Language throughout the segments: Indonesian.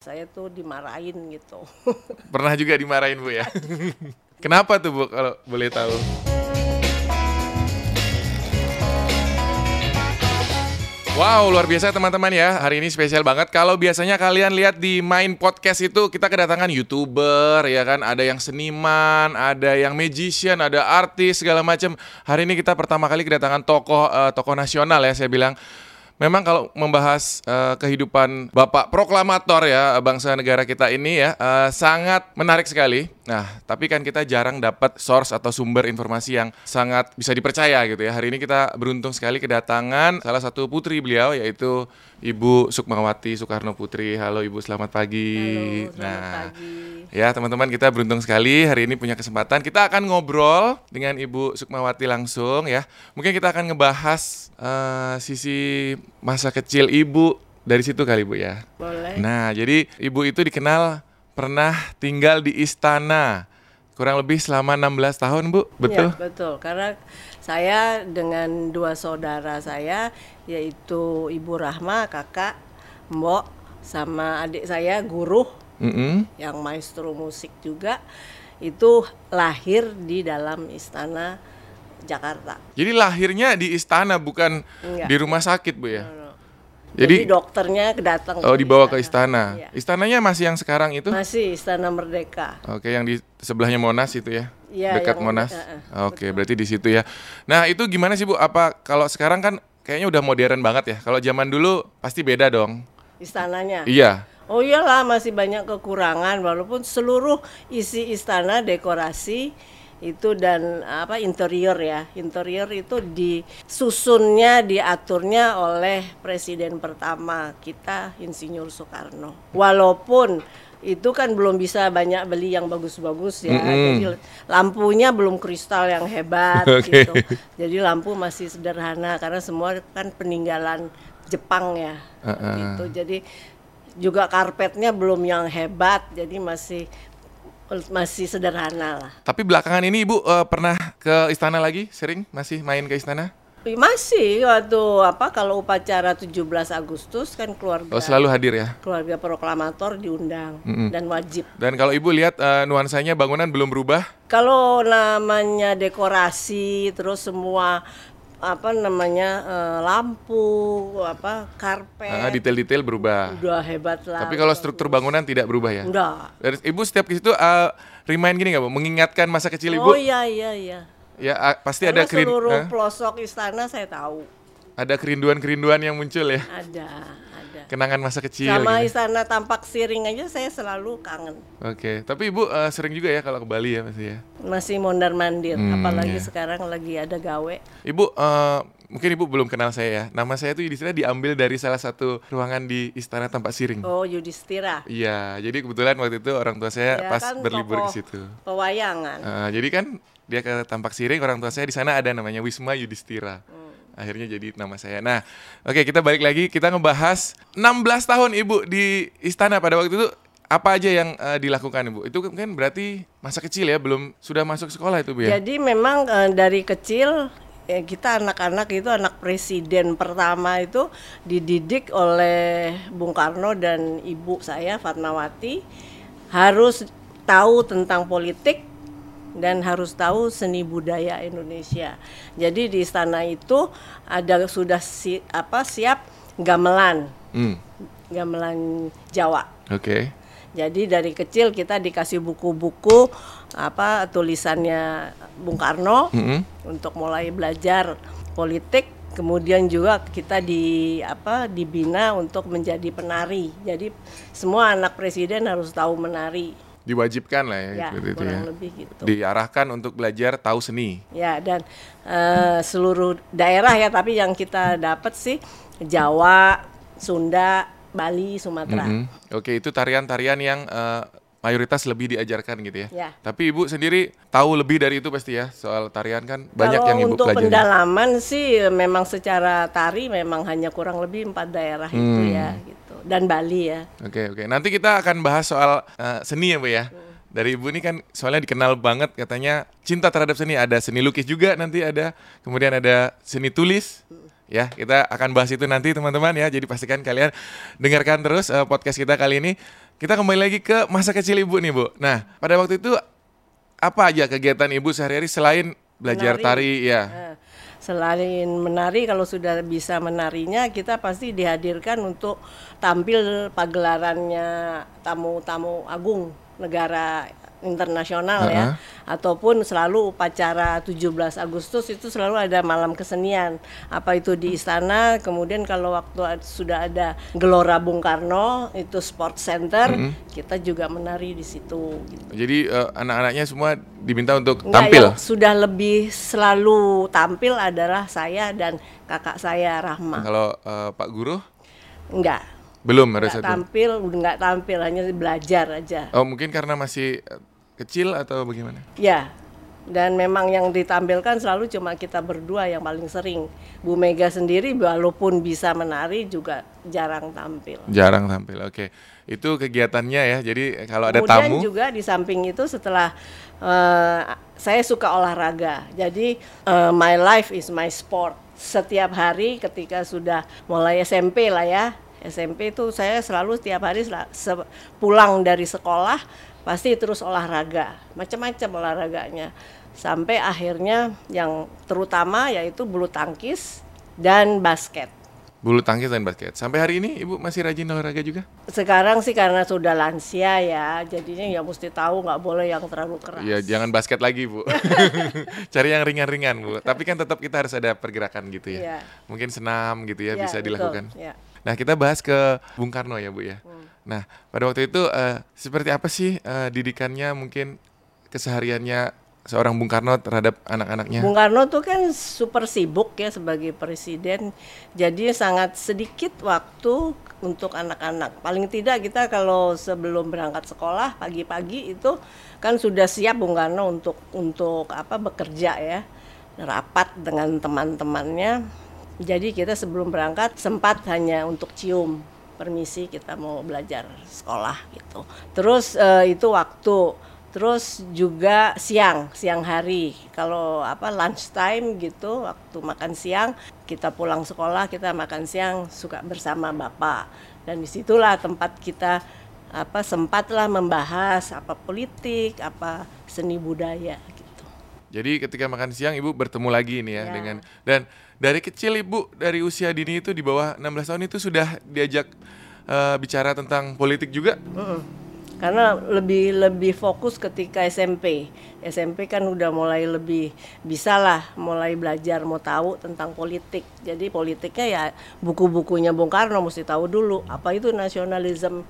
Saya tuh dimarahin gitu. Pernah juga dimarahin Bu ya? Kenapa tuh Bu kalau boleh tahu? Wow, luar biasa teman-teman ya. Hari ini spesial banget. Kalau biasanya kalian lihat di main podcast itu kita kedatangan YouTuber ya kan, ada yang seniman, ada yang magician, ada artis segala macam. Hari ini kita pertama kali kedatangan tokoh eh, tokoh nasional ya saya bilang. Memang kalau membahas eh, kehidupan Bapak proklamator ya bangsa negara kita ini ya eh, sangat menarik sekali. Nah, tapi kan kita jarang dapat source atau sumber informasi yang sangat bisa dipercaya gitu ya. Hari ini kita beruntung sekali kedatangan salah satu putri beliau yaitu Ibu Sukmawati Soekarno Putri. Halo Ibu, selamat pagi. Halo, selamat nah, pagi. Ya teman-teman kita beruntung sekali hari ini punya kesempatan kita akan ngobrol dengan Ibu Sukmawati langsung ya. Mungkin kita akan ngebahas eh, sisi masa kecil Ibu dari situ kali Bu ya. Boleh. Nah jadi Ibu itu dikenal pernah tinggal di istana kurang lebih selama 16 tahun Bu, betul? Ya, betul. Karena saya dengan dua saudara saya yaitu Ibu Rahma, kakak, Mbok, sama adik saya guru Mm-mm. yang maestro musik juga itu lahir di dalam istana Jakarta. Jadi lahirnya di istana bukan Enggak. di rumah sakit Bu ya? Jadi, Jadi dokternya kedatang oh ke dibawa ke istana. Iya. Istananya masih yang sekarang itu? Masih Istana Merdeka. Oke, yang di sebelahnya Monas itu ya? Iya, Dekat Monas. eh, Oke, berarti di situ ya. Nah, itu gimana sih Bu? Apa kalau sekarang kan kayaknya udah modern banget ya? Kalau zaman dulu pasti beda dong. Istananya. Iya. Oh iyalah masih banyak kekurangan walaupun seluruh isi istana dekorasi itu dan apa interior ya. Interior itu disusunnya diaturnya oleh presiden pertama kita Insinyur Soekarno. Walaupun itu kan belum bisa banyak beli yang bagus-bagus ya. Jadi lampunya belum kristal yang hebat Oke. gitu. Jadi lampu masih sederhana karena semua kan peninggalan Jepang ya. Gitu. Jadi juga karpetnya belum yang hebat jadi masih masih sederhana lah Tapi belakangan ini Ibu eh, pernah ke istana lagi? Sering masih main ke istana? masih waktu apa kalau upacara 17 Agustus kan keluarga Oh, selalu hadir ya. keluarga proklamator diundang dan wajib Dan kalau Ibu lihat eh, nuansanya bangunan belum berubah? kalau namanya dekorasi terus semua apa namanya eh, lampu apa karpet Ah, detail-detail berubah. udah hebat lah Tapi kalau struktur bangunan tidak berubah ya? Dari Ibu setiap ke situ eh, remind gini nggak Bu? Mengingatkan masa kecil oh Ibu? iya iya iya Ya ah, pasti Karena ada kerin seluruh pelosok istana saya tahu ada kerinduan-kerinduan yang muncul ya. ada ada Kenangan masa kecil sama gitu. istana tampak siring aja saya selalu kangen Oke, tapi Ibu eh, sering juga ya kalau ke Bali ya pasti ya. masih mondar mandir Hmm, apalagi iya. sekarang lagi ada gawe Ibu eh, mungkin Ibu belum kenal saya ya. Nama saya tuh Yudhistira diambil dari salah satu ruangan di Istana Tampak Siring. oh Yudhistira Iya, jadi kebetulan waktu itu orang tua saya Ya pas kan berlibur ke situ. pewayangan Eh, jadi kan dia ke Tampak Siring, orang tua saya di sana ada namanya Wisma Yudhistira. Akhirnya jadi nama saya. Nah, oke kita balik lagi kita ngebahas 16 tahun Ibu di istana pada waktu itu apa aja yang eh, dilakukan Ibu? Itu kan berarti masa kecil ya, belum sudah masuk sekolah itu Bu ya? jadi memang eh, dari kecil ya kita anak-anak itu anak presiden pertama itu dididik oleh Bung Karno dan ibu saya Fatmawati harus tahu tentang politik dan harus tahu seni budaya Indonesia. Jadi di istana itu ada sudah si, apa siap gamelan, Hmm. gamelan Jawa. Oke. Jadi dari kecil kita dikasih buku-buku apa tulisannya Bung Karno Mm-mm. untuk mulai belajar politik. Kemudian juga kita di apa dibina untuk menjadi penari. Jadi semua anak presiden harus tahu menari. Diwajibkan lah ya, Ya, seperti itu ya. lebih gitu. Diarahkan untuk belajar tahu seni. Ya dan eh, seluruh daerah ya, tapi yang kita dapat sih Jawa, Sunda, Bali, Sumatera. Mm-mm. Oke, itu tarian-tarian yang eh, mayoritas lebih diajarkan gitu ya. Ya. Tapi Ibu sendiri tahu lebih dari itu pasti ya soal tarian kan banyak Kalau yang Ibu untuk pelajari. pendalaman sih memang secara tari memang hanya kurang lebih empat daerah itu Hmm. ya gitu dan Bali ya. Oke oke. Nanti kita akan bahas soal eh, seni ya Bu ya. Dari Ibu ini kan soalnya dikenal banget katanya cinta terhadap seni. Ada seni lukis juga nanti ada. Kemudian ada seni tulis. Ya, kita akan bahas itu nanti teman-teman ya. Jadi pastikan kalian dengarkan terus eh, podcast kita kali ini. Kita kembali lagi ke masa kecil ibu nih bu. Nah, pada waktu itu apa aja kegiatan ibu sehari-hari selain belajar Menari. tari ya? Selain menari, kalau sudah bisa menarinya, kita pasti dihadirkan untuk tampil pagelarannya tamu-tamu agung negara internasional ya, ataupun selalu upacara 17 Agustus itu selalu ada malam kesenian. Apa itu di istana, kemudian kalau waktu sudah ada Gelora Bung Karno itu sport center, kita juga menari di situ. gitu. Jadi eh, anak-anaknya semua diminta untuk Enggak, tampil. yang sudah lebih selalu tampil adalah saya dan kakak saya Rahma. Kalau eh, Pak Guru Enggak, belum satu. tampil, udah enggak tampil, hanya belajar aja. Oh mungkin karena masih eh, kecil atau bagaimana? Ya, dan memang yang ditampilkan selalu cuma kita berdua yang paling sering. Bu Mega sendiri walaupun bisa menari juga jarang tampil. Jarang tampil. Oke, itu kegiatannya ya. Jadi kalau ada Kemudian tamu, juga di samping itu setelah eh, saya suka olahraga, jadi eh, my life is my sport. Setiap hari ketika sudah mulai SMP lah ya, SMP itu saya selalu setiap hari pulang dari sekolah pasti terus olahraga, macam-macam olahraganya, sampai akhirnya yang terutama yaitu bulu tangkis dan basket. bulu tangkis dan basket. Sampai hari ini ibu masih rajin olahraga juga? Sekarang sih karena sudah lansia ya, jadinya ya mesti tahu nggak boleh yang terlalu keras. Iya, jangan basket lagi bu. Cari yang ringan-ringan bu. Tapi kan tetap kita harus ada pergerakan gitu ya. Iya. Mungkin senam gitu ya, Ya, bisa betul, dilakukan. ya. Nah kita bahas ke Bung Karno ya bu ya. Hmm. Nah pada waktu itu eh, seperti apa sih eh, didikannya mungkin kesehariannya seorang Bung Karno terhadap anak-anaknya? Bung Karno tuh kan super sibuk ya sebagai presiden, jadi sangat sedikit waktu untuk anak-anak. Paling tidak kita kalau sebelum berangkat sekolah pagi-pagi itu kan sudah siap Bung Karno untuk untuk apa bekerja ya, rapat dengan teman-temannya. Jadi kita sebelum berangkat sempat hanya untuk cium permisi kita mau belajar sekolah gitu. Terus eh, itu waktu Terus juga siang, siang hari. Kalau apa lunch time gitu, waktu makan siang, kita pulang sekolah, kita makan siang suka bersama Bapak. Dan di situlah tempat kita apa sempatlah membahas apa politik, apa seni budaya. Jadi ketika makan siang ibu bertemu lagi nih ya, Ya. dengan dan dari kecil ibu dari usia dini itu di bawah 16 tahun itu sudah diajak eh, bicara tentang politik juga. Mm-mm. Karena lebih lebih fokus ketika SMP. SMP kan udah mulai lebih bisa lah mulai belajar mau tahu tentang politik. Jadi politiknya ya buku-bukunya Bung Karno mesti tahu dulu apa itu nasionalisme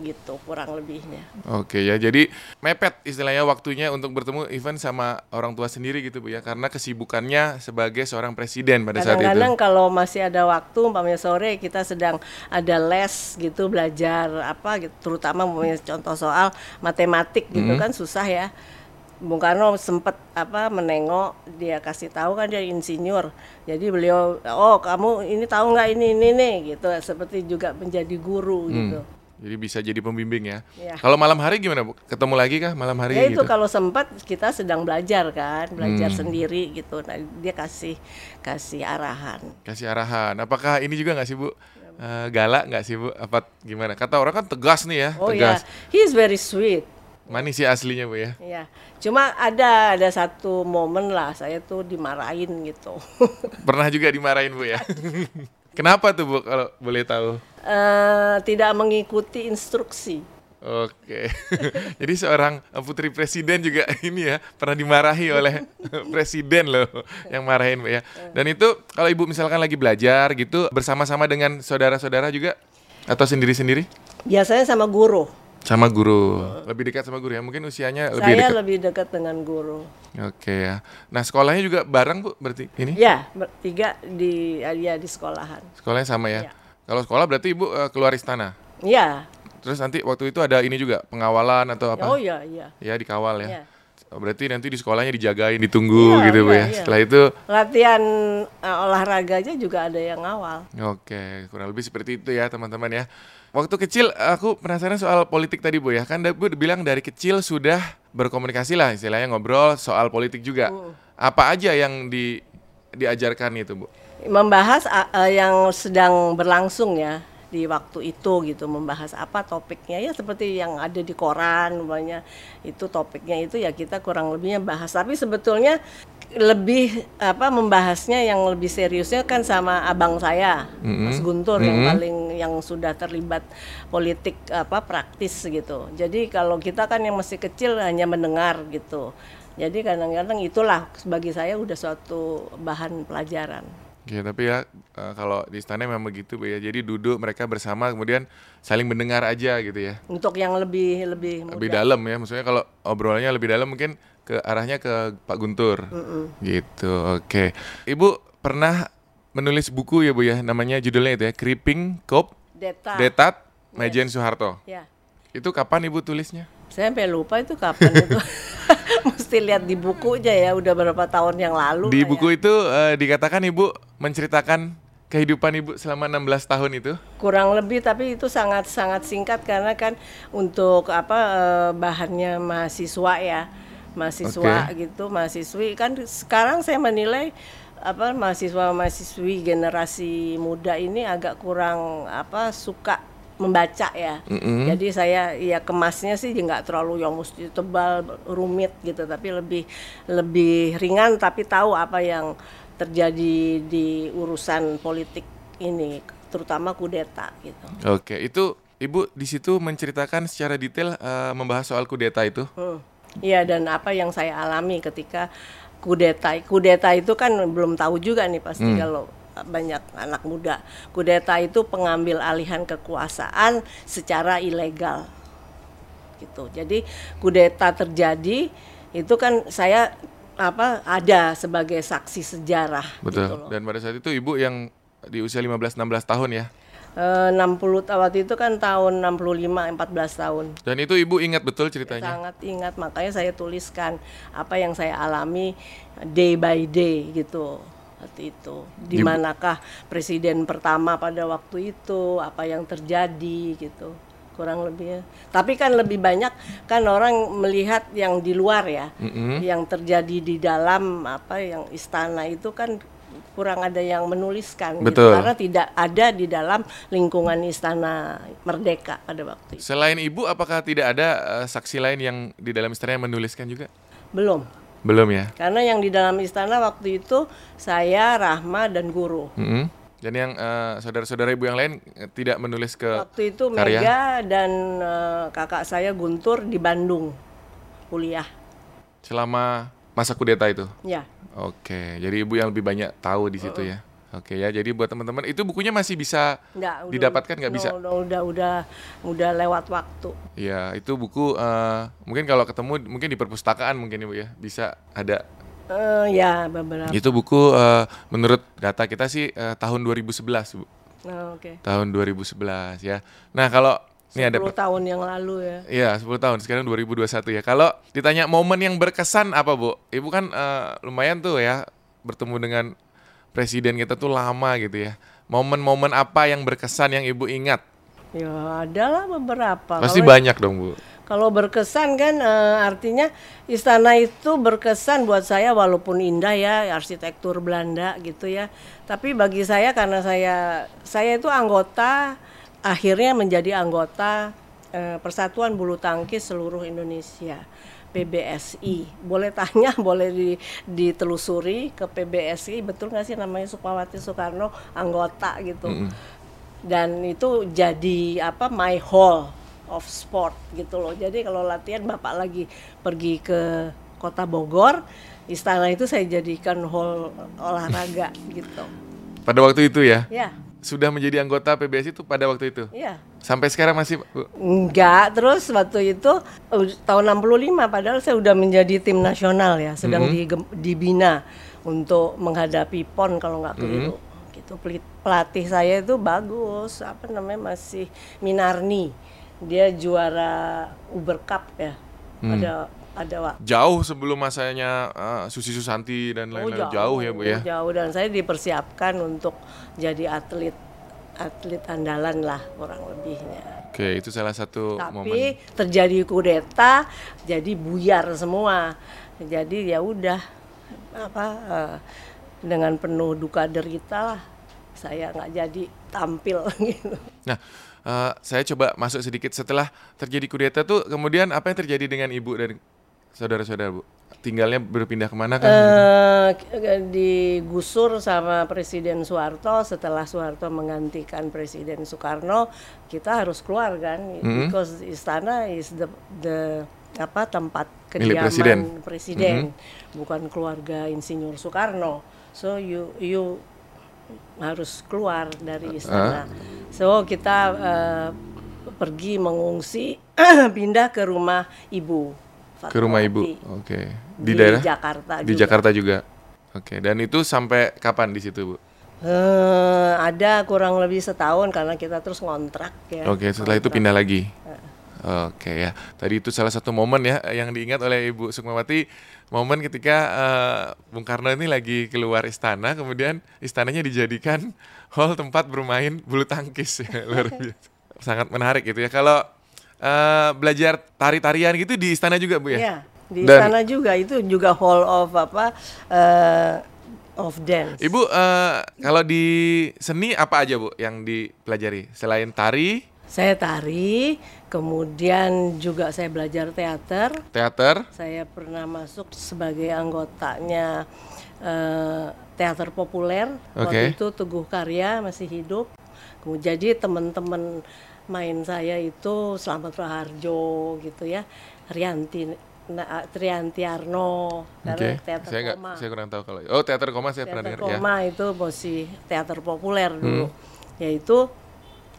gitu kurang lebihnya. Oke ya, jadi mepet istilahnya waktunya untuk bertemu even sama orang tua sendiri gitu Bu ya, karena kesibukannya sebagai seorang presiden pada saat itu. Kadang-kadang kalau masih ada waktu, umpamanya sore kita sedang ada les gitu belajar apa gitu, terutama umpamanya contoh soal matematik gitu kan susah ya. Bung Karno sempat apa menengok dia kasih tahu kan dia insinyur. Jadi beliau oh kamu ini tahu nggak ini ini nih gitu seperti juga menjadi guru gitu. Jadi bisa jadi pembimbing ya. Ya. Kalau malam hari gimana Bu? Ketemu lagi kah malam hari Ya itu gitu? kalau sempat kita sedang belajar kan, belajar sendiri gitu. Nah, dia kasih kasih arahan. Kasih arahan. Apakah ini juga nggak sih Bu? Eh, galak nggak sih Bu? Apa gimana? Kata orang kan tegas nih ya, Oh ya, tegas. he's very sweet. Manis sih aslinya Bu ya. Iya, cuma ada ada satu momen lah saya tuh dimarahin gitu. Pernah juga dimarahin Bu ya. Kenapa tuh Bu kalau boleh tahu? Eh, tidak mengikuti instruksi. Oke. Jadi seorang putri presiden juga ini ya pernah dimarahi oleh presiden loh yang marahin Bu ya. Dan itu kalau Ibu misalkan lagi belajar gitu bersama-sama dengan saudara-saudara juga atau sendiri-sendiri? Biasanya sama guru. Sama guru. Lebih dekat sama guru ya. Mungkin usianya lebih saya dekat. lebih dekat dengan guru. Oke ya. Nah, sekolahnya juga bareng Bu berarti ini? Ya, bertiga di ya di sekolahan. Sekolahnya sama ya. Iya. Kalau sekolah berarti Ibu eh, keluar istana. Ya, Terus nanti waktu itu ada ini juga pengawalan atau apa? oh ya, iya. Ya dikawal ya. Iya. Oh, Berarti nanti di sekolahnya dijagain, ditunggu Iya, gitu Bu iya, ya. iya. Setelah itu Latihan eh, olahraga aja juga ada yang awal. Oke, kurang lebih seperti itu ya teman-teman ya. Waktu kecil aku penasaran soal politik tadi Bu ya. Kan Bu bilang dari kecil sudah berkomunikasi lah istilahnya ngobrol soal politik juga. Hmm. Apa aja yang di diajarkan itu Bu? Membahas ah, eh, yang sedang berlangsung ya di waktu itu gitu membahas apa topiknya ya seperti yang ada di koran umpamanya itu topiknya itu ya kita kurang lebihnya bahas tapi sebetulnya lebih apa membahasnya yang lebih seriusnya kan sama abang saya Mas Guntur yang paling yang sudah terlibat politik apa praktis gitu. Jadi kalau kita kan yang masih kecil hanya mendengar gitu. Jadi kadang-kadang itulah bagi saya udah suatu bahan pelajaran Oke, tapi ya eh, kalau di istana memang begitu Bu ya. Jadi duduk mereka bersama kemudian saling mendengar aja gitu ya. untuk yang lebih lebih muda. Lebih dalam ya. Maksudnya kalau obrolannya lebih dalam mungkin ke arahnya ke Pak Guntur. Gitu. Oke. Ibu pernah menulis buku ya Bu ya. Namanya judulnya itu ya Creeping Cop Deta. Detat Majen Soeharto. Ya. Itu kapan Ibu tulisnya? Saya sampai lupa itu kapan itu. Mesti lihat di buku aja ya, udah berapa tahun yang lalu. Di kayak. buku itu eh, dikatakan Ibu menceritakan kehidupan Ibu selama 16 tahun itu. kurang lebih tapi itu sangat sangat singkat karena kan untuk apa eh, bahannya mahasiswa ya. Mahasiswa gitu, mahasiswi kan sekarang saya menilai apa mahasiswa mahasiswi generasi muda ini agak kurang apa suka membaca ya. Jadi saya ya kemasnya sih nggak terlalu yang mesti tebal rumit gitu, tapi lebih lebih ringan tapi tahu apa yang terjadi di urusan politik ini, terutama kudeta gitu. Oke, itu Ibu di situ menceritakan secara detail eh, membahas soal kudeta itu. Hmm. Iya dan apa yang saya alami ketika kudeta. Kudeta itu kan belum tahu juga nih pasti kalau banyak anak muda. Kudeta itu pengambil alihan kekuasaan secara ilegal. Gitu. Jadi kudeta terjadi itu kan saya apa ada sebagai saksi sejarah Betul. gitu loh. Dan pada saat itu Ibu yang di usia 15 16 tahun ya. Eh, 60 ta- waktu itu kan tahun 65 14 tahun. Dan itu Ibu ingat betul ceritanya. Sangat ingat makanya saya tuliskan apa yang saya alami day by day gitu. Seperti itu. Di- manakah presiden pertama pada waktu itu, apa yang terjadi gitu. Kurang lebihnya. Tapi kan lebih banyak kan orang melihat yang di luar ya. Yang terjadi di dalam apa yang istana itu kan kurang ada yang menuliskan gitu. Betul. karena tidak ada di dalam lingkungan istana merdeka pada waktu itu. Selain Ibu apakah tidak ada eh, saksi lain yang di dalam istana yang menuliskan juga? Belum. Belum ya. Karena yang di dalam istana waktu itu saya, Rahma dan guru. Mm-mm. Dan yang eh, saudara-saudara Ibu yang lain eh, tidak menulis ke Waktu itu karya? Mega dan eh, kakak saya Guntur di Bandung kuliah. selama masa kudeta itu. Ya, Oke, jadi Ibu yang lebih banyak tahu di situ ya. Oke ya, jadi buat teman-teman itu bukunya masih bisa enggak udah- Didapatkan nggak bisa? Udah, udah udah udah lewat waktu. Ya, itu buku eh, mungkin kalau ketemu mungkin di perpustakaan mungkin Ibu ya bisa ada. Eh, ya beberapa. Itu buku eh, menurut data kita sih eh, tahun 2011, Bu. Nah, Oke. Tahun 2011 ya. Nah, kalau ini ada 10 tahun yang lalu ya. Iya, 10 tahun. Sekarang 2021 ya. Kalau ditanya momen yang berkesan apa, Bu? Ibu kan eh, lumayan tuh ya bertemu dengan presiden kita tuh lama gitu ya. Momen-momen apa yang berkesan yang Ibu ingat? Ya ada lah beberapa. Pasti Kalau- banyak dong, Bu. Kalau berkesan kan eh, artinya istana itu berkesan buat saya walaupun indah ya arsitektur Belanda gitu ya. Tapi bagi saya karena saya saya itu anggota akhirnya menjadi anggota eh, Persatuan Bulu Tangkis seluruh Indonesia. PBSI boleh tanya boleh di- ditelusuri ke PBSI betul nggak sih namanya Sukmawati Soekarno anggota gitu dan itu jadi apa my hall of sport gitu loh. Jadi kalau latihan bapak lagi pergi ke kota Bogor istana itu saya jadikan hall olahraga gitu. Pada waktu itu ya. ya Sudah menjadi anggota PBSI itu pada waktu itu. ya Sampai sekarang masih, Bu. enggak terus waktu itu tahun 65 padahal saya udah menjadi tim nasional ya sedang digem- dibina untuk menghadapi PON kalau nggak keliru. Gitu Peli- pelatih saya itu bagus apa namanya masih Minarni dia juara Uber Cup ya pada pada waktu Jauh sebelum masanya eh, Susi Susanti dan lain-lain. jauh, ya, Bu ya. Jauh dan saya dipersiapkan untuk jadi atlet atlet andalan lah kurang lebihnya. Oke, itu salah satu momen. Tapi terjadi kudeta, jadi buyar semua. Jadi ya udah apa eh, dengan penuh duka derita lah saya nggak jadi tampil gitu. Nah, uh, saya coba masuk sedikit setelah terjadi kudeta tuh kemudian apa yang terjadi dengan ibu dan saudara-saudara bu? Tinggalnya berpindah ke mana kan? Uh, digusur sama Presiden Soeharto setelah Soeharto menggantikan Presiden Soekarno, kita harus keluar kan, mm -hmm. because istana is the the apa tempat kediaman presiden, presiden mm -hmm. bukan keluarga Insinyur Soekarno. So you you harus keluar dari istana. Uh. So kita uh, pergi mengungsi pindah ke rumah ibu. Fatmawati. Ke rumah ibu. Oke. Okay. Di, di daerah Jakarta Di juga. Jakarta juga. Oke, okay. dan itu sampai kapan di situ, Bu? Uh, ada kurang lebih setahun karena kita terus ngontrak ya. Oke, okay, setelah kontrak. itu pindah lagi. Uh. Oke okay, ya. Tadi itu salah satu momen ya yang diingat oleh Ibu Sukmawati momen ketika uh, Bung Karno ini lagi keluar istana, kemudian istananya dijadikan hall tempat bermain bulu tangkis ya, luar biasa. Sangat menarik gitu ya. Kalau uh, belajar tari-tarian gitu di istana juga Bu ya? Iya, di Dan, istana juga itu juga hall of apa uh, of dance. Ibu uh, kalau di seni apa aja Bu yang dipelajari selain tari? Saya tari, kemudian juga saya belajar teater. Teater? Saya pernah masuk sebagai anggotanya uh, teater populer. Okay. Waktu itu Teguh Karya masih hidup. Kemudian jadi teman-teman main saya itu Selamat Raharjo gitu ya, Rianti Nah, Trianti Arno okay. teater saya koma. Gak, saya kurang tahu kalau oh teater koma saya teater pernah dengar ya. koma itu posisi teater populer dulu, hmm. yaitu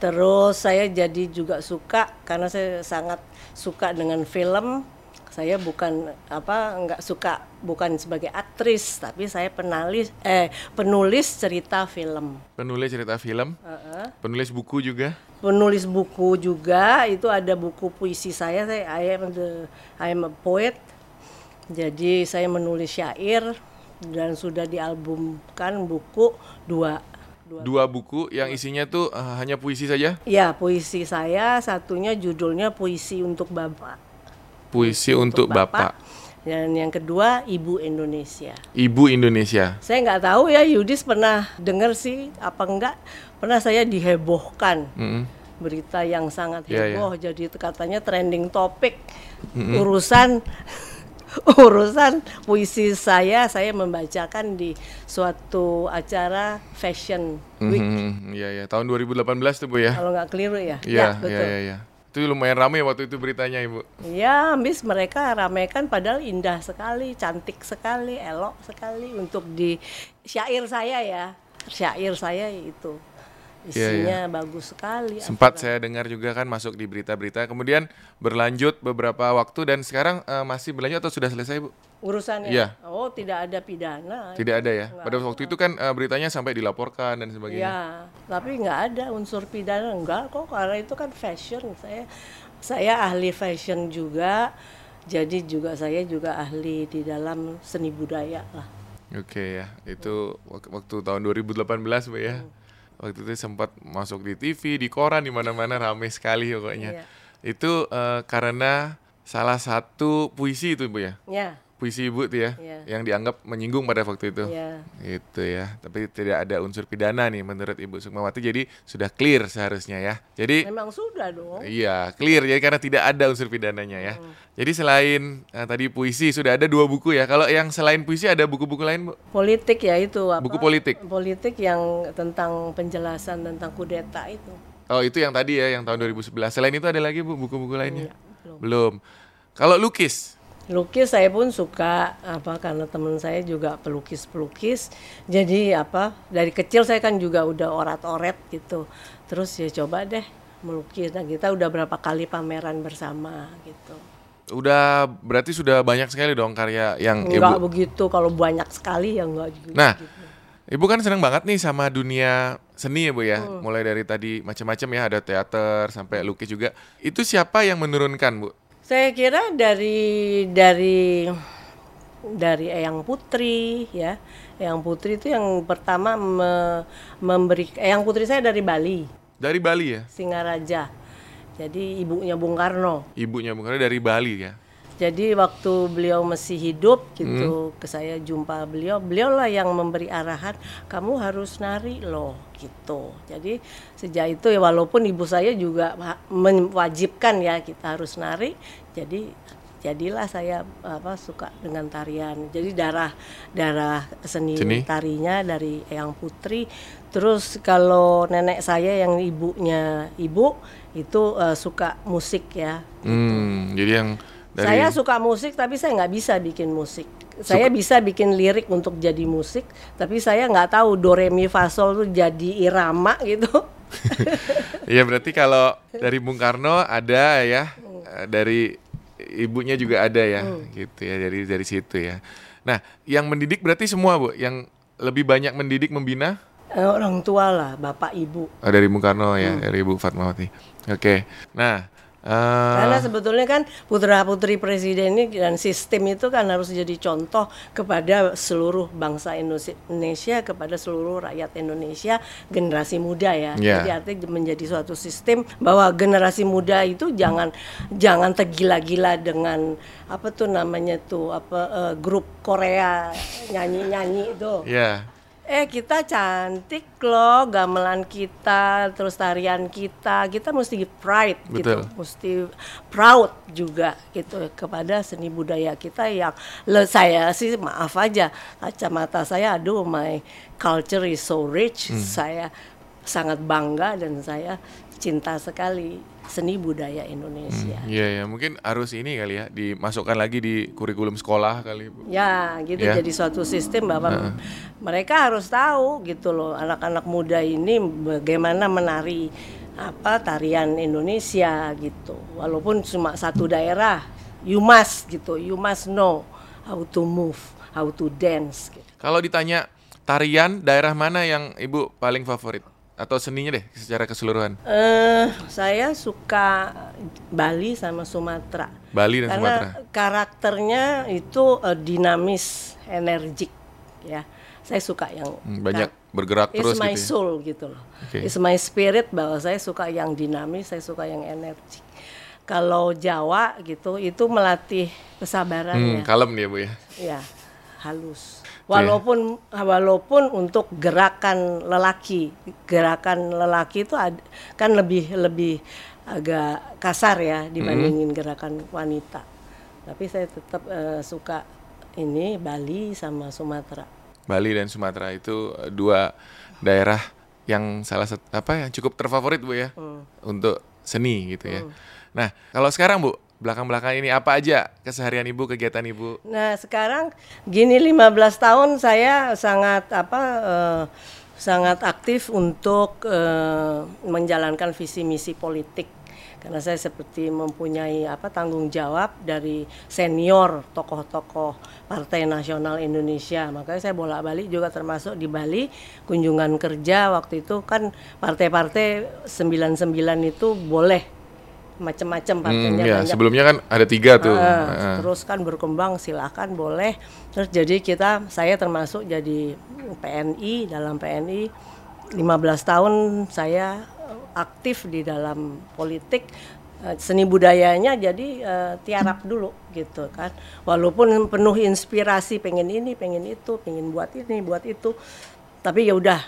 Terus saya jadi juga suka karena saya sangat suka dengan film. Saya bukan apa nggak suka bukan sebagai aktris tapi saya penulis eh penulis cerita film. Penulis cerita film. Uh -uh. Penulis buku juga. Penulis buku juga itu ada buku puisi saya saya I am the I am a poet. Jadi saya menulis syair dan sudah dialbumkan buku dua dua, dua buku yang isinya tuh uh, hanya puisi saja? Iya, puisi saya. Satunya judulnya Puisi untuk Bapak. Puisi untuk, untuk Bapak. Bapak. Dan yang kedua Ibu Indonesia. Ibu Indonesia. Saya nggak tahu ya Yudis pernah dengar sih apa enggak? Pernah saya dihebohkan. Mm -hmm. Berita yang sangat iya, iya. heboh. Yeah, yeah. Jadi katanya trending topik mm -hmm. urusan urusan puisi saya saya membacakan di suatu acara fashion week. Mm-hmm, iya ya, tahun 2018 tuh Bu ya. Kalau nggak keliru ya. Iya, ya, iya, iya, ya. Itu lumayan ramai waktu itu beritanya Ibu. Iya, habis mereka ramaikan padahal indah sekali, cantik sekali, elok sekali untuk di syair saya ya. Syair saya itu. Isinya yeah, yeah. bagus sekali. Sempat saya dengar juga kan masuk di berita-berita, kemudian berlanjut beberapa waktu dan sekarang uh, masih berlanjut atau sudah selesai bu? Urusannya? Iya. Oh tidak ada pidana. Tidak ada ya. Enggak. Pada waktu itu kan uh, beritanya sampai dilaporkan dan sebagainya. Iya, tapi nggak ada unsur pidana enggak kok karena itu kan fashion. Saya saya ahli fashion juga, jadi juga saya juga ahli di dalam seni budaya lah. Oke okay, ya, itu waktu tahun 2018 bu ya. Hmm waktu itu sempat masuk di TV, di koran, di mana-mana ramai sekali pokoknya. Iya. Itu uh, karena salah satu puisi itu bu ya? Iya puisi ibu tuh ya, yeah. yang dianggap menyinggung pada waktu itu. Yeah. Itu ya. Tapi tidak ada unsur pidana nih menurut Ibu Sukmawati. Jadi sudah clear seharusnya ya. Jadi memang sudah dong. Iya, clear ya karena tidak ada unsur pidananya ya. Hmm. Jadi selain uh, tadi puisi sudah ada dua buku ya. Kalau yang selain puisi ada buku-buku lain, Bu? Politik ya itu apa? Buku politik. Politik yang tentang penjelasan tentang kudeta itu. Oh, itu yang tadi ya, yang tahun 2011. Selain itu ada lagi Bu buku-buku lainnya? Enggak, belum. belum. Kalau lukis? Lukis saya pun suka apa karena teman saya juga pelukis-pelukis. Jadi apa dari kecil saya kan juga udah orat-oret gitu. Terus ya coba deh melukis. Nah kita udah berapa kali pameran bersama gitu. Udah berarti sudah banyak sekali dong karya yang enggak ibu... begitu. Kalau banyak sekali ya enggak juga nah gitu. ibu kan senang banget nih sama dunia seni ya bu ya. Hmm. mulai dari tadi macam-macam ya ada teater sampai lukis juga. Itu siapa yang menurunkan bu saya kira dari dari dari Eyang Putri ya. Eyang Putri itu yang pertama me, memberi Eyang Putri saya dari Bali. Dari Bali ya? Singaraja. Jadi ibunya Bung Karno. Ibunya Bung Karno dari Bali ya. Jadi waktu beliau masih hidup gitu, ke saya jumpa beliau, beliau lah yang memberi arahan, kamu harus nari loh gitu. Jadi sejak itu ya walaupun ibu saya juga mewajibkan ya kita harus nari, jadi jadilah saya apa suka dengan tarian. Jadi darah darah seni, Seni. tarinya dari Eyang Putri. Terus kalau nenek saya yang ibunya ibu itu eh, suka musik ya. Hmm, jadi yang dari Saya suka musik tapi saya nggak bisa bikin musik. Saya bisa bikin lirik untuk jadi musik, tapi saya nggak tahu do re mi fa sol tuh jadi irama gitu. Iya berarti kalau dari Bung Karno ada ya, eh, dari ibunya juga ada ya, gitu ya dari dari situ ya. Nah, yang mendidik berarti semua bu, yang lebih banyak mendidik membina Eh, Orang tua lah, bapak ibu. oh, dari Bung Karno ya, dari Ibu Fatmawati. Oke, nah eh, Karena sebetulnya kan putra putri presiden ini dan sistem itu kan harus jadi contoh kepada seluruh bangsa Indonesia, kepada seluruh rakyat Indonesia, generasi muda ya. Ya. Jadi artinya menjadi suatu sistem bahwa generasi muda itu jangan jangan tergila-gila dengan apa tuh namanya tuh apa eh, grup Korea nyanyi-nyanyi itu. ya, Eh kita cantik loh gamelan kita terus tarian kita. Kita mesti pride gitu Betul. mesti proud juga gitu kepada seni budaya kita yang le, saya sih maaf aja kacamata saya aduh my culture is so rich. Saya sangat bangga dan saya cinta sekali seni budaya Indonesia iya ya, mungkin harus ini kali ya, dimasukkan lagi di kurikulum sekolah kali bu. Ya, gitu Ya. jadi suatu sistem bahwa mereka harus tahu gitu loh anak-anak muda ini bagaimana menari apa tarian Indonesia gitu. Walaupun cuma satu daerah, you must gitu, you must know how to move, how to dance gitu. Kalau ditanya tarian daerah mana yang ibu paling favorit atau seninya deh secara keseluruhan? Eh, saya suka Bali sama Sumatera. Bali dan Karena Sumatera. karakternya itu eh, dinamis, energik ya. Saya suka yang Hmm, banyak bergerak terus It's my gitu. ya. soul gitu loh. Oke. It's my spirit bahwa saya suka yang dinamis, saya suka yang energik. Kalau Jawa gitu itu melatih kesabaran Hmm, ya. kalem dia bu ya. Ya, halus. Walaupun walaupun untuk gerakan lelaki, gerakan lelaki itu ad- kan lebih lebih agak kasar ya dibandingin gerakan wanita. Tapi saya tetap eh, suka ini Bali sama Sumatera. Bali dan Sumatera itu eh, dua daerah yang salah satu apa yang cukup terfavorit bu ya untuk seni gitu ya. Nah kalau sekarang bu belakang-belakang ini apa aja keseharian ibu kegiatan ibu? Nah sekarang gini 15 tahun saya sangat apa eh, sangat aktif untuk eh, menjalankan visi misi politik. Karena saya seperti mempunyai apa tanggung jawab dari senior tokoh-tokoh Partai Nasional Indonesia. Makanya saya bolak-balik juga termasuk di Bali kunjungan kerja waktu itu. Kan partai-partai 99 itu boleh macam-macam Hmm, partainya ya banyak sebelumnya kan ada tiga tuh. Ah, Heeh. terus kan berkembang silahkan boleh terus jadi kita saya termasuk jadi PNI dalam PNI 15 tahun saya eh, aktif di dalam politik Eh, seni budayanya jadi eh, tiarap dulu gitu kan walaupun penuh inspirasi pengen ini pengen itu pengen buat ini buat itu tapi ya udah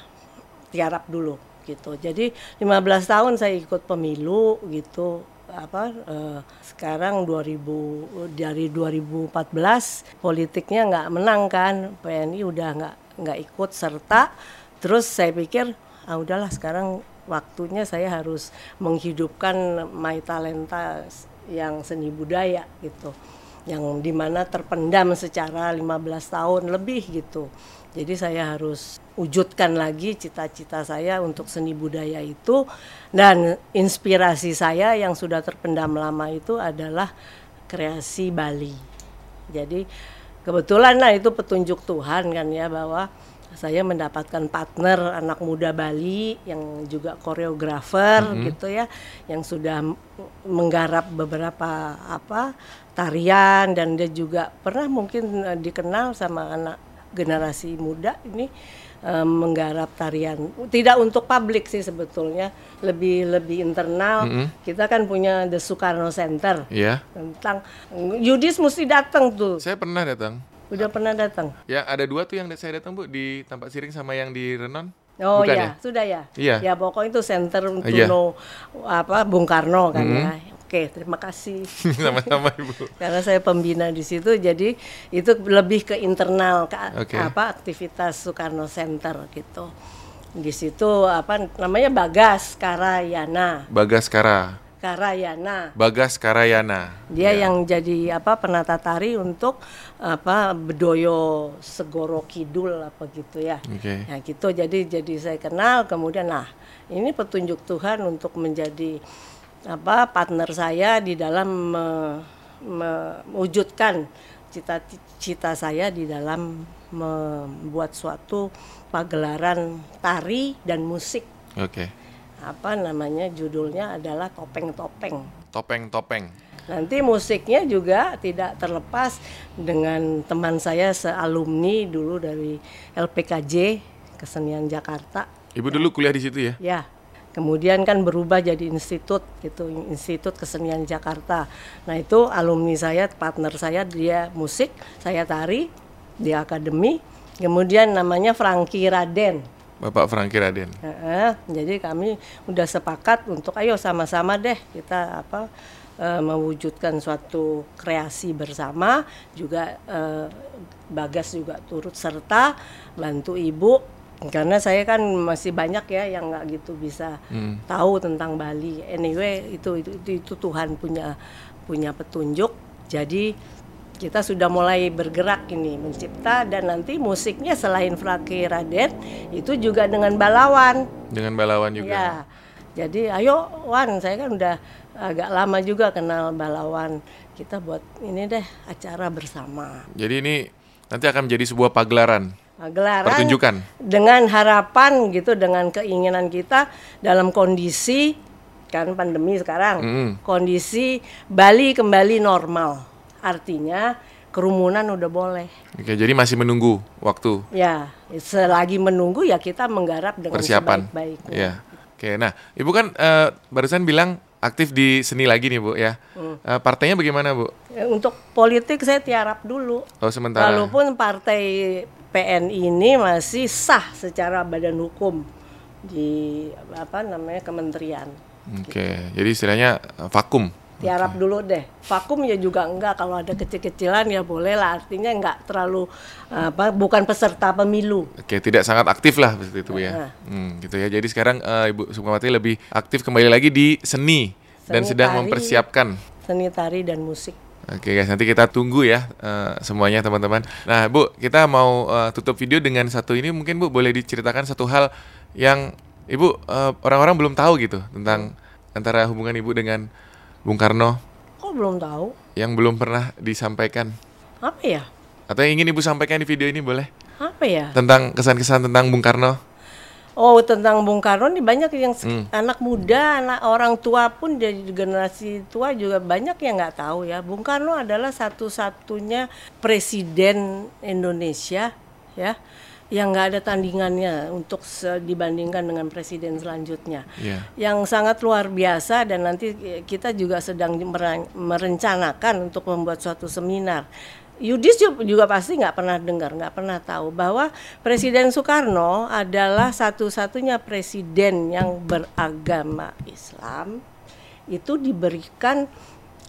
tiarap dulu gitu. Jadi 15 tahun saya ikut pemilu gitu apa eh, sekarang 2000 dari 2014 politiknya nggak menang kan. PNI udah nggak nggak ikut serta. Terus saya pikir ah udahlah sekarang waktunya saya harus menghidupkan my talenta yang seni budaya gitu yang di mana terpendam secara 15 tahun lebih gitu. Jadi saya harus wujudkan lagi cita-cita saya untuk seni budaya itu dan inspirasi saya yang sudah terpendam lama itu adalah kreasi Bali. Jadi kebetulan lah itu petunjuk Tuhan kan ya bahwa saya mendapatkan partner anak muda Bali yang juga koreografer gitu ya yang sudah menggarap beberapa apa tarian dan dia juga pernah mungkin eh, dikenal sama anak generasi muda ini eh, menggarap tarian. Tidak untuk publik sih sebetulnya, lebih lebih internal. Kita kan punya The Soekarno Center Iya. tentang Yudis mesti datang tuh. Saya pernah datang. Udah pernah datang? Ya, ada dua tuh yang saya datang, Bu, di Tampak Siring sama yang di Renon. Oh Bukan ya, ya? sudah ya. Iya. Ya pokoknya itu center untuk Iya. no- apa Bung Karno kan ya. Oke, terima kasih. Sama-sama, Ibu. Karena saya pembina di situ, jadi itu lebih ke internal ke Oke. apa aktivitas Soekarno Center gitu. Di situ apa namanya Bagas Karayana. Bagas Kara. Karayana. Bagas Karayana. Dia yang jadi apa penata tari untuk apa Bedoyo Segoro Kidul apa gitu ya. Oke. Ya gitu jadi jadi saya kenal kemudian nah ini petunjuk Tuhan untuk menjadi apa partner saya di dalam me- me- mewujudkan cita-cita saya di dalam membuat suatu pagelaran tari dan musik Oke. Apa namanya judulnya adalah topeng-topeng. Topeng-topeng. Nanti musiknya juga tidak terlepas dengan teman saya sealumni dulu dari LPKJ Kesenian Jakarta. Ibu dulu kuliah di situ ya? Ya, kemudian kan berubah jadi institut gitu, Institut Kesenian Jakarta. Nah itu alumni saya, partner saya dia musik, saya tari di akademi. Kemudian namanya Frankie Raden. Bapak Franky Raden. Heeh, jadi kami udah sepakat untuk ayo sama-sama deh kita apa eh, mewujudkan suatu kreasi bersama juga eh, Bagas juga turut serta bantu ibu. Karena saya kan masih banyak ya yang nggak gitu bisa tahu tentang Bali. Anyway itu itu itu, itu Tuhan punya punya petunjuk. Jadi kita sudah mulai bergerak ini mencipta dan nanti musiknya selain Fraki Raden itu juga dengan balawan Dengan Balawan juga. ya jadi ayo Wan saya kan udah agak lama juga kenal balawan kita buat ini deh acara bersama Jadi ini nanti akan menjadi sebuah pagelaran. gelaran Pertunjukan. dengan harapan gitu dengan keinginan kita dalam kondisi kan pandemi sekarang Mm. kondisi Bali kembali normal artinya kerumunan udah boleh Oke, jadi masih menunggu waktu ya selagi menunggu ya kita menggarap dengan persiapan. sebaik-baiknya Iya. Oke, nah Ibu kan eh, barusan bilang aktif di seni lagi nih Bu ya. Hmm. Eh, partainya bagaimana Bu? Eh, untuk politik saya tiarap dulu Oh sementara. Walaupun partai PNI ini masih sah secara badan hukum di apa namanya kementerian. Oke, jadi istilahnya vakum. Tiarap dulu deh. Vakum ya juga enggak kalau ada kecil-kecilan ya boleh lah. Artinya enggak terlalu apa bukan peserta pemilu. Oke, tidak sangat aktif lah seperti itu ya. Nah. Hmm, gitu ya. Jadi sekarang eh, Ibu Sukmawati lebih aktif kembali lagi di seni, dan Seni sedang tari. mempersiapkan. Seni tari dan musik. Oke guys, nanti kita tunggu ya eh, semuanya teman-teman. Nah Bu, kita mau eh, tutup video dengan satu ini mungkin Bu boleh diceritakan satu hal yang Ibu eh, orang-orang belum tahu gitu tentang antara hubungan Ibu dengan Bung Karno Kok belum tahu? yang belum pernah disampaikan Apa ya? atau yang ingin Ibu sampaikan di video ini boleh Apa ya? tentang kesan-kesan tentang Bung Karno. Oh tentang Bung Karno nih banyak yang Hmm. anak muda, anak orang tua pun dari generasi tua juga banyak yang nggak tahu ya. Bung Karno adalah satu-satunya presiden Indonesia ya yang nggak ada tandingannya untuk dibandingkan dengan presiden selanjutnya. Iya. Yang sangat luar biasa dan nanti kita juga sedang meren- merencanakan untuk membuat suatu seminar. Yudis ju- juga pasti nggak pernah dengar, nggak pernah tahu bahwa Presiden Soekarno adalah satu-satunya presiden yang beragama Islam itu diberikan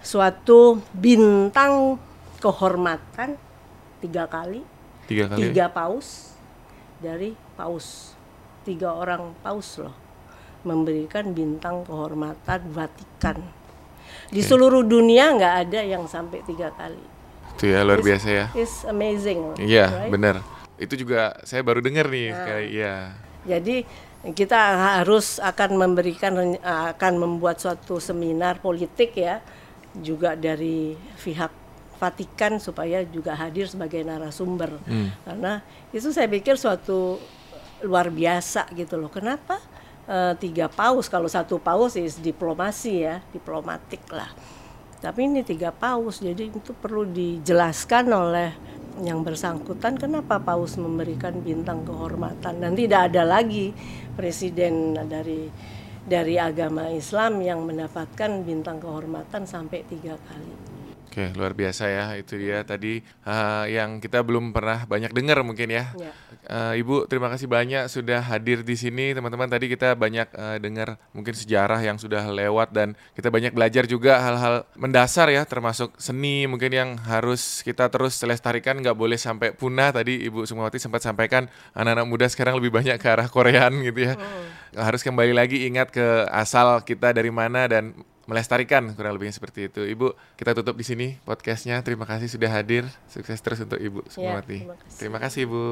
suatu bintang kehormatan tiga kali, Tiga kali. tiga paus dari paus, tiga orang paus loh memberikan bintang kehormatan Vatikan. Di seluruh dunia nggak ada yang sampai tiga kali. Itu ya luar biasa ya. It's amazing. Iya, right? benar. Itu juga saya baru dengar nih Nah. sekali. Iya. Jadi kita harus akan memberikan akan membuat suatu seminar politik ya juga dari pihak Vatikan supaya juga hadir sebagai narasumber. Hmm. karena itu saya pikir suatu luar biasa gitu loh. Kenapa? Eh, tiga paus kalau satu paus is diplomasi ya diplomatik lah. Tapi ini tiga paus jadi itu perlu dijelaskan oleh yang bersangkutan kenapa paus memberikan bintang kehormatan. Dan tidak ada lagi presiden dari dari agama Islam yang mendapatkan bintang kehormatan sampai tiga kali. Oke, luar biasa ya. Itu dia tadi uh, yang kita belum pernah banyak dengar mungkin ya. ya. Uh, Ibu, terima kasih banyak sudah hadir di sini. Teman-teman, tadi kita banyak uh, dengar mungkin sejarah yang sudah lewat dan kita banyak belajar juga hal-hal mendasar ya, termasuk seni mungkin yang harus kita terus lestarikan, nggak boleh sampai punah. Tadi Ibu Sukmawati sempat sampaikan anak-anak muda sekarang lebih banyak ke arah Koreaan gitu ya. Hmm. Harus kembali lagi ingat ke asal kita dari mana dan melestarikan kurang lebihnya seperti itu. Ibu, kita tutup di sini podcastnya. Terima kasih sudah hadir. Sukses terus untuk Ibu Sukmawati. Ya, terima, kasih. terima kasih Ibu.